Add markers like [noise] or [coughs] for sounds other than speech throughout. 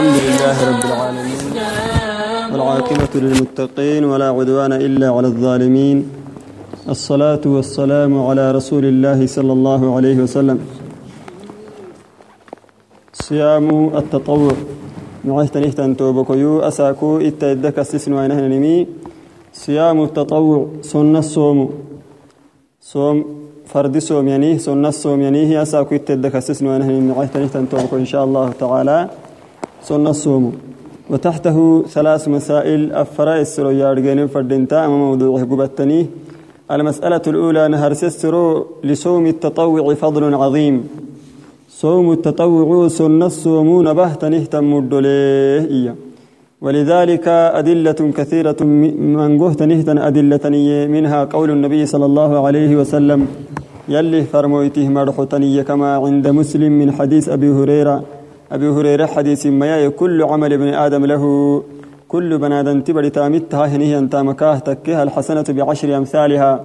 الحمد لله رب العالمين والعاقبة للمتقين ولا عدوان إلا على الظالمين. الصلاة والسلام على رسول الله صلى الله عليه وسلم. صيام التطوع. نعيت نهتن توبكيو أساكو إتدك السسن وينهن نمي. صيام التطوع سنة الصوم. صوم فرد صوم يعني سنة الصوم يعني أساكو إتدك السسن وينهن نعيت نهتن توبكو إن شاء الله تعالى. سنة الصوم وتحته ثلاث مسائل. أفراء السرو يارجين فردنتا. أما موضوعه قبتني المسألة الأولى نهر سسرو لصوم التطوع فضل عظيم. صوم التطوع سنة الصومون بهت نهتم الدليه ولذلك أدلة كثيرة من قهت نهتا أدلة منها قول النبي صلى الله عليه وسلم يلي فرمويته مرحتني كما عند مسلم من حديث أبي هريرة. أبي هريرة حديث ما كل عمل ابن آدم له. كل بنادم تبر تامتها هنيه أنت مكاه تكيها الحسنة بعشر أمثالها.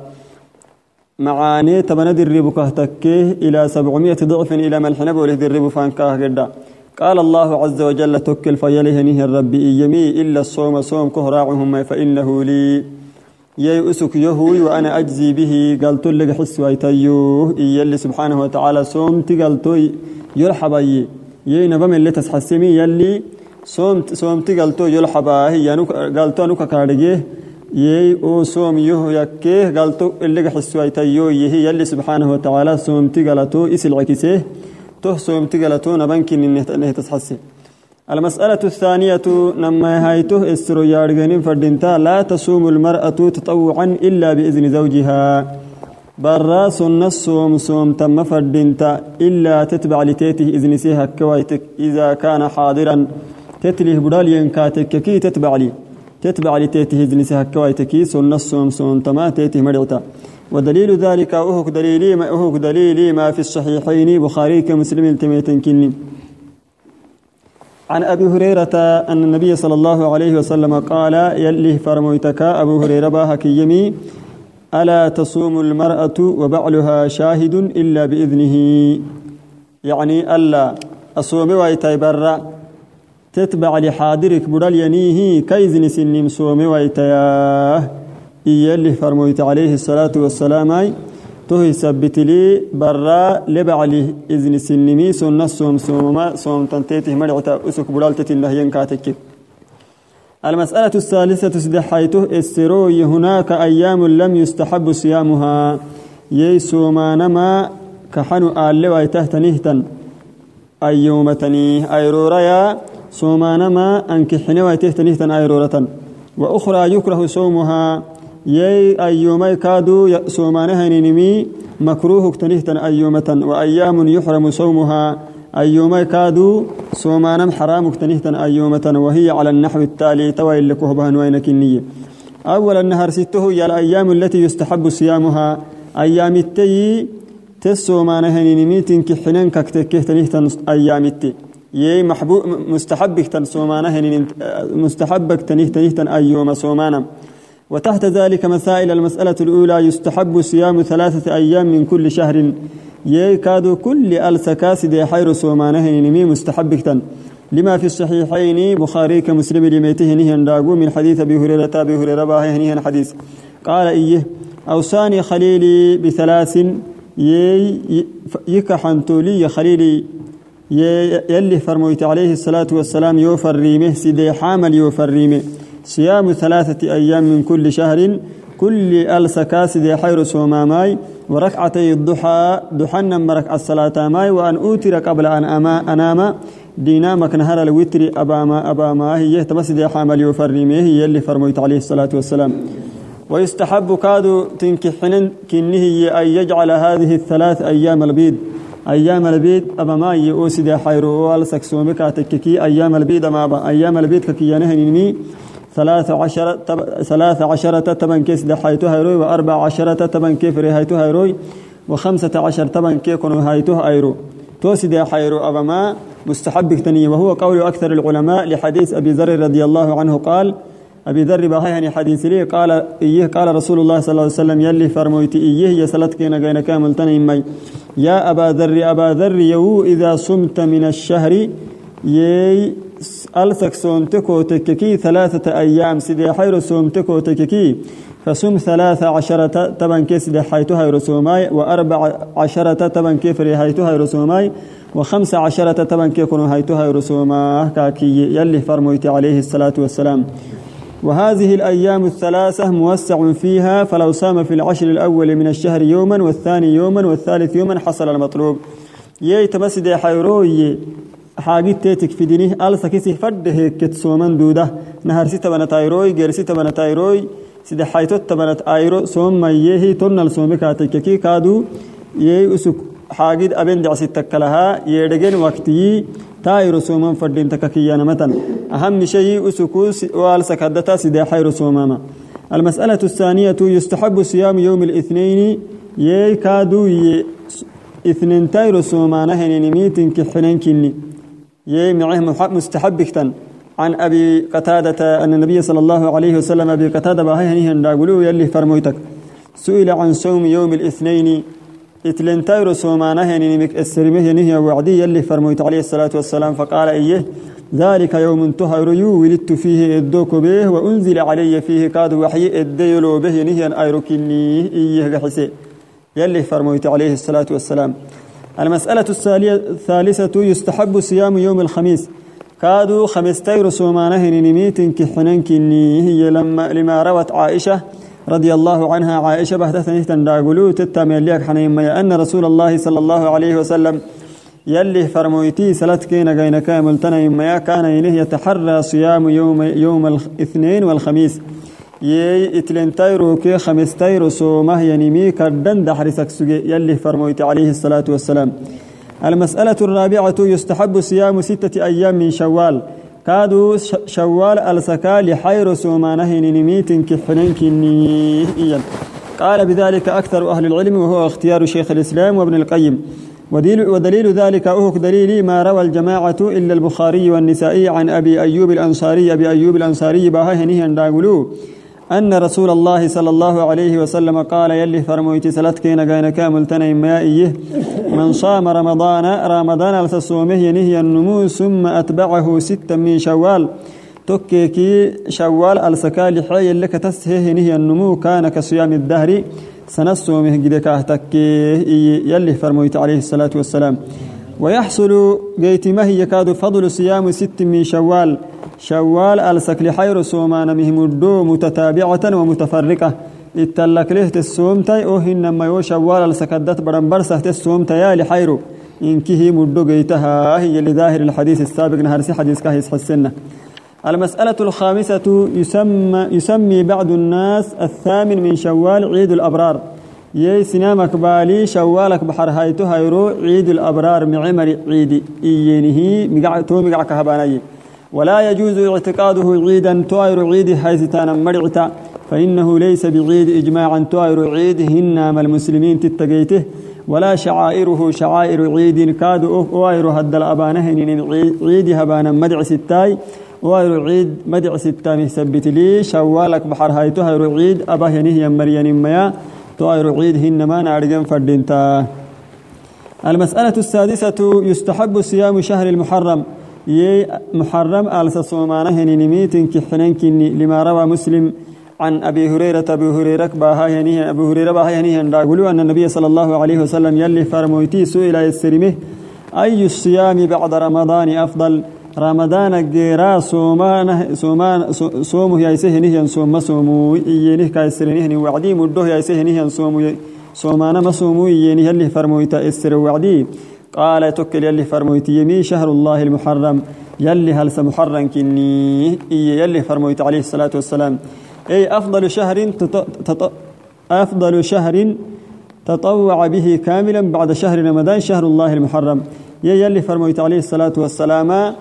معاني تبنا دربك تكيه إلى سبعمية ضعف إلى من حنب وله درب فانكاه قدا قال الله عز وجل توكل فيله نيه الرب يمي إلا الصوم صوم كهراعهم فإنه لي. يأسك يهوي وأنا أجزي به. قلت لك حس ويتيوه. يلي سبحانه وتعالى صوم تقلتو يرحبي يينا بمن اللي تسحسمي يلي صومت صومت قلتو يلحبا هي قلتو نوكا كارجيه. يي أو صوم يهو يكيه قلتو اللي حسوا تيو يهي يلي سبحانه وتعالى صومت قلتو اسل عكسيه تو صومت قلتو نبنكن انه تسحسي. المسألة الثانية نما هايته استرو يارغنين فردنتا لا تصوم المرأة تطوعا إلا بإذن زوجها. برا سنة الصوم صوم تم فردنتا إلا تتبع لتيته إذن سيها كويتك. إذا كان حاضرا تتليه بدال ينكاتك كي تتبع لي. تتبع لتيته إذن سيها كويتك. سنة الصوم صوم تما تيته مرعتا ودليل ذلك أهك دليلي ما أهك دليلي ما في الصحيحين بخاري كمسلم التميتن كنين عن أبي هريرة أن النبي صلى الله عليه وسلم قال يلي فرميتك أبو هريرة باهك يمي ألا تصوم المرأة وبعلها شاهد إلا بإذنه؟ يعني ألا أصوم ويتي برا تتبع لحاضرك بدل ينيه كيزن سنم صوم ويتياه يلي فرميت عليه الصلاة والسلام تهي سبت لي برا لبعلي إذن سنمي سنة صوم صوم صوم تنتيته مرعتا أسك بدالتة النهيين كاتك المسألة الثالثة سدحيته السروي هناك أيام لم يستحب صيامها. يسوما نما كحنو آل ويته نهتا أيومتني أيروريا صوما نما أنكحن ويته نهتا أيرورة وأخرى يكره صومها. يي أيومي كادو صومانها نمي مكروه تنهتا أيومة وأيام يحرم صومها. أيومي كادو صومانم حرام تنهتا أيومة وهي على النحو التالي توي اللي كهبان وينك النية أولا نهر سته هي الأيام التي يستحب صيامها. أيام التي تسومانها نمي تنكحنن ككتكه تنهتا أيام التي. يي محبوب مستحبك تنسومانها مستحبك تنهتا أيوم صومانم وتحت ذلك مسائل المسألة الأولى يستحب صيام ثلاثة أيام من كل شهر. يكاد كل ألسكاس دي حير سومانه نمي مستحب لما في الصحيحين بخاري كمسلم لميته نهن داقو من حديث أبي هريرة أبي هريرة باهي نهن حديث. قال إيه أوصاني خليلي بثلاث يكحنتو لي خليلي يلي فرميت عليه الصلاة والسلام يوفر ريمه سيدي حامل يوفر ريمه. صيام ثلاثة أيام من كل شهر كل ألسكاس دي حير سوماماي وركعتي الضحى دحنا مرك الصلاة ماي وأن أوتر قبل أن أما أنام. دينامك نهر الوتر أباما أباما هي تمسد حامل يفرميه هي اللي فرميت عليه الصلاة والسلام. ويستحب كادو تنكحن كنه أن يجعل هذه الثلاث أيام البيض. أيام البيض أبا ما يؤسد حيرو والسك سومك تككي أيام البيض ما أيام البيض ككي نهنمي ثلاث عشرة عشرة تبن كيس دحيتها هيروي وأربع عشرة تبن كيف رهيتها هيروي وخمسة عشر تبن كيف كانوا هيتها هيرو توسد حيرو أبا ما مستحب تني وهو قول أكثر العلماء لحديث أبي ذر رضي الله عنه قال أبي ذر بهاي حديث لي قال إيه قال رسول الله صلى الله عليه وسلم يلي فرمويت إيه يسلتك نجينا كامل تنمي يا أبا ذر أبا ذر يو إذا صمت من الشهر يي ألسك سومتكو تككي ثلاثة أيام سيدي حير سومتكو تككي فسم ثلاثة عشرة تبن كيس حيتها رسوماي وأربع عشرة تبن كيف ريحيتها رسوماي وخمس عشرة تبن كيكون هيتها رسوما كاكي يلي فرميت عليه الصلاة والسلام. وهذه الأيام الثلاثة موسع فيها فلو سام في العشر الأول من الشهر يوما والثاني يوما والثالث يوما حصل المطلوب. يي تمسد حيروي. حاجت تيتك في دينه ألسا كيسي فد هيك سومن دودة نهر ستة بنا تايروي غير ستة بنا تايروي سيد حيتو تبنت ايرو سوم ما يهي تنل سومكاتك كي كادو يي اسك حاجد أبن دعسي تكلها يدقين وقتي تايرو سومان فردين تككيانا متن أهم شيء أسكوس والسكدتا سيدا حيرو سوماما المسألة الثانية يستحب صيام يوم الاثنين يكادو ي اثنين تايرو سومانا هنين ميتن كحنين كني يي معه مستحب كتن عن أبي قتادة أن النبي صلى الله عليه وسلم أبي قتادة باهي هنيهن داقلو يلي فرمويتك. سئل عن صوم يوم الاثنين. اتلنتايرو سومانه يعني نمك السرمه يعني وعدي يلي فرميت عليه الصلاة والسلام. فقال إيه؟ ذلك يوم انتهر يو ولدت فيه الدوك به وأنزل علي فيه قاد وحي الديلو به نهيا أيركني إيه حسي يلي فرميت عليه الصلاة والسلام. المسألة الثالثة يستحب صيام يوم الخميس. كادوا خمستير سومانه نميت كحنن كني هي لما لما روت عائشة رضي الله عنها. عائشة بهتثني تنداغلو تتامي ليك حنيم أن رسول الله صلى الله عليه وسلم يلي فرمويتي سلتكين غين كامل تنين كان ينه يتحرى صيام يوم يوم الاثنين والخميس. يي اتلنتايرو كي خمستايرو سومه ينمي كردن دحرسك سجي يلي فرمويتي عليه الصلاة والسلام المسألة الرابعة يستحب صيام ستة أيام من شوال كادو شوال السكال حير سومانه نميت كحنين كنيئيا قال بذلك أكثر أهل العلم وهو اختيار شيخ الإسلام وابن القيم ودليل ذلك أهك دليل ما روى الجماعة إلا البخاري والنسائي عن أبي أيوب الأنصاري أبي أيوب الأنصاري باها هنيها داقلوه أن رسول الله صلى الله عليه وسلم قال يلي فرمويت سلتكين غين كامل تنين مائية. من صام رمضان رمضان التصومه ينهي النمو ثم أتبعه ستا من شوال. تكيكي شوال السكال حي لك تسهه نهي النمو كان كصيام الدهر. سنصومه قد كاهتكي يلي فرمويت عليه الصلاة والسلام. ويحصل جيت ما هي يكاد فضل صيام ست من شوال. شوال السكل حير سومان مهمدو متتابعة ومتفرقة اتلك له تسومتي أو انما يو شوال السكدت برنبر سهت السومتي يا لحيرو إنكه مدو جيتها هي لظاهر الحديث السابق نهرسي حديث كهيس حسنة المسألة الخامسة يسمى, يسمي بعض الناس الثامن من شوال عيد الأبرار. يي سنامك بالي شوالك بحر هايتو هيرو عيد الأبرار معمر عيد إيينه مقع تو مقع ولا يجوز اعتقاده عيدا توير عيد حيث مرعتا فإنه ليس بعيد إجماعا توير عيد هنام المسلمين تتقيته ولا شعائره شعائر عيد كاد أوير هد الأبانهن عيد هبانا مدع ستاي وير عيد مدع ستاني سبت لي شوالك بحر هايتو هير عيد أباه ينهي مريان ميا توير عيد هنما نارجن فردينتا المسألة السادسة يستحب صيام شهر المحرم. يي محرم آل سصومانه نميت كحنين كني لما روى مسلم عن أبي هريرة. أبي هريرة باها ينيه أبي هريرة باها ينيه أن النبي صلى الله عليه وسلم يلي فرمويتي سئل يسرمه أي الصيام بعد رمضان أفضل؟ رمضان غيرا سومان سومان صومه يسه نهي صوم صومو ينه كايسرنه وعدي مدو يسه نهي صومو صومان ما صومو ينه يلي فرمويتا اسر وعدي. قال توكل يلي فرمويت يمي شهر الله المحرم يلي هل محرم كني؟ يلي فرمويت عليه الصلاة والسلام. أي أفضل شهر. أفضل شهر تطوع به كاملا بعد شهر رمضان شهر الله المحرم. يلي فرمويت عليه الصلاة والسلام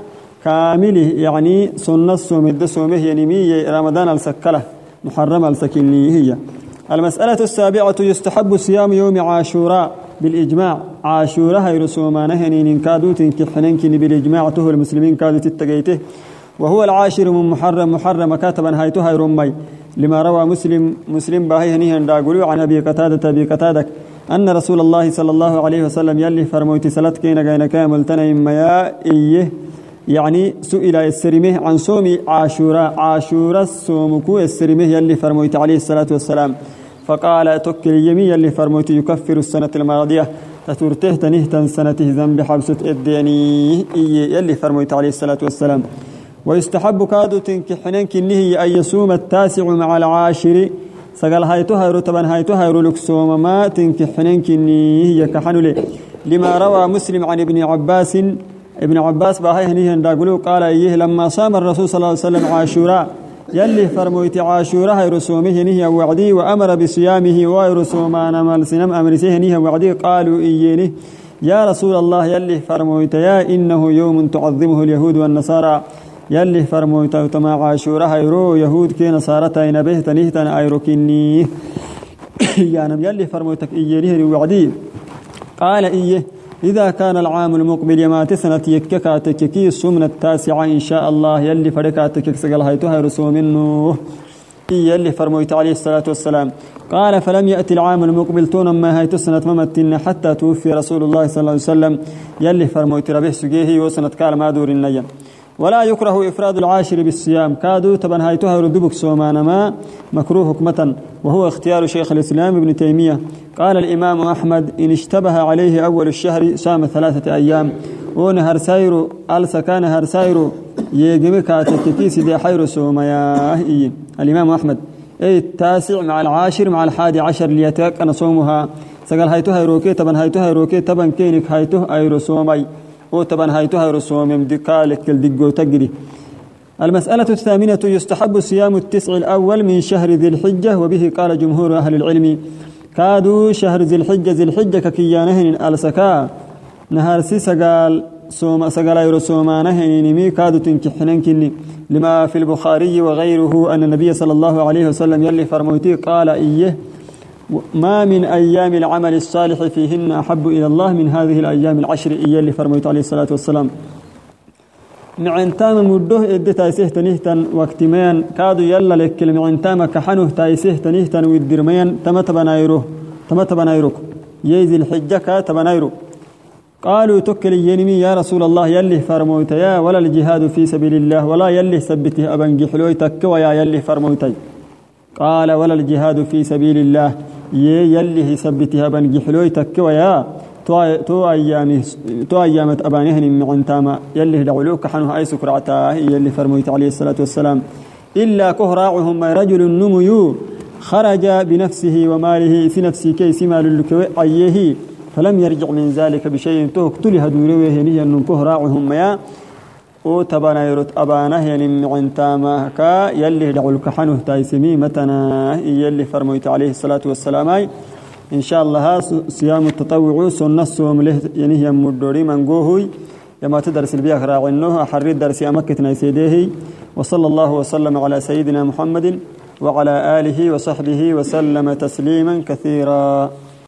كامله يعني سنة صوم الدسومه يعني مي رمضان السكلة محرم السكني هي. المسألة السابعة يستحب صيام يوم عاشوراء بالإجماع. عاشورة هي رسومانه هنين كادو تنكحنن كن بالإجماع تهو المسلمين كادو تتقيته. وهو العاشر من محرم محرم كاتبا هايتو هاي رمي. لما روى مسلم مسلم باهي هنيهن داقلو عن أبي قتادة أبي قتادك. أن رسول الله صلى الله عليه وسلم يلي فرموتي سلت كينا كينا كامل تنين ميا إيه. يعني سئل السرمه عن صوم عاشوراء عاشوراء صومكو السرمه يلي فرميت عليه الصلاة والسلام. فقال تكل يمي يلي فرميت يكفر السنة الماضية. تتورته تنهتن سنته ذنب حبسة الديني. يلي فرميت عليه الصلاة والسلام. ويستحب كادو تنكحنن كنه أن يصوم التاسع مع العاشر. سقال هايتو هايرو طبعا هايتو هايرو لكسوم ما تنكحنن كنه يكحنو لما روى مسلم عن ابن عباس ابن عباس باهي هنيه داقلو قال إيه لما صام الرسول صلى الله عليه وسلم عاشوراء يلي فرمويت عاشوراء يرسومه نيه وعدي وأمر بصيامه ويرسومان مال سنم أمرسيه نيه وعدي قالوا إيينه. يا رسول الله يلي فرمويت يا إنه يوم تعظمه اليهود والنصارى. يلي فرمويت تما عاشوراء يرو يهود كي نصارى تين به تنهتن أيركني [coughs] يا نم يلي فرمويتك إيينه وعدي. قال إيه إذا كان العام المقبل يما تسنة يككاتك كي سمن التاسعة إن شاء الله يلي فركاتك سقل هيتها رسو منه. يلي فرميت عليه الصلاة والسلام. قال فلم يأتي العام المقبل تون ما هي تسنة ممتن حتى توفي رسول الله صلى الله عليه وسلم. يلي فرميت ربه سجيه وسنة قال ما دور النيم ولا يكره إفراد العاشر بالصيام. كادو تبن هاي تهر دبك سومان ما مكروه حكمة وهو اختيار شيخ الإسلام ابن تيمية. قال الإمام أحمد إن اشتبه عليه أول الشهر صام ثلاثة أيام. ونهر سايرو ألسا كان هر سايرو يجمي كاتككيس دي حير سوميا الإمام أحمد أي التاسع مع العاشر مع الحادي عشر ليتيقن صومها. سقال هايتو هيروكي تبن هايتو هيروكي تبن كينك هايتو هيرو سومي وطبعا هايتو هاي رسوم دقالك الدقو تقري. المسألة الثامنة يستحب صيام التسع الأول من شهر ذي الحجة وبه قال جمهور أهل العلم كادوا شهر ذي الحجة ذي الحجة ككيانهن ألسكا. نهار سي سقال سوم سقال يرو سومانهن مي كادوا تنكحنن لما في البخاري وغيره أن النبي صلى الله عليه وسلم يلي فرموتي قال إيه ما من أيام العمل الصالح فيهن أحب إلى الله من هذه الأيام العشر إيا اللي فرميت عليه الصلاة والسلام. معنتام مده إد تايسه تنهتن وقتمين. كادو يلا لك المعنتام كحنه تايسه تنهتن والدرمين تمت بنايرو تمت بنايروك يزي الحجة كاتب بنايرو قالوا تكل ينمي يا رسول الله يلي فرموت يا ولا الجهاد في سبيل الله ولا يلي سبته أبن جحلوي تكوى يا يلي فرموتي قال ولا الجهاد في سبيل الله. يلي سبتها بن جحلوي تكوى يا. تو أيام تو أيامت أبانهن من تاما. يلي دعلوك حنه أي سكرعتا يلي فرميت عليه الصلاة والسلام. إلا كهراعهم رجل نميو خرج بنفسه وماله في نفسه كي سمال لكوي أيه فلم يرجع من ذلك بشيء. تقتل هدوروه نيا أن كهراعهم يا. وتبانا يرت أبانه يعني معنتاما كا يلي دعلوك حنه تايسمي متنا يلي فرميت عليه الصلاة والسلام إن شاء الله صيام التطوع سنة صوم له يعني هي مدوري من جوهي لما تدرس البيع راعنه حريت درس أمكتنا سيديه وصلى الله وسلم على سيدنا محمد وعلى آله وصحبه وسلم تسليما كثيرا.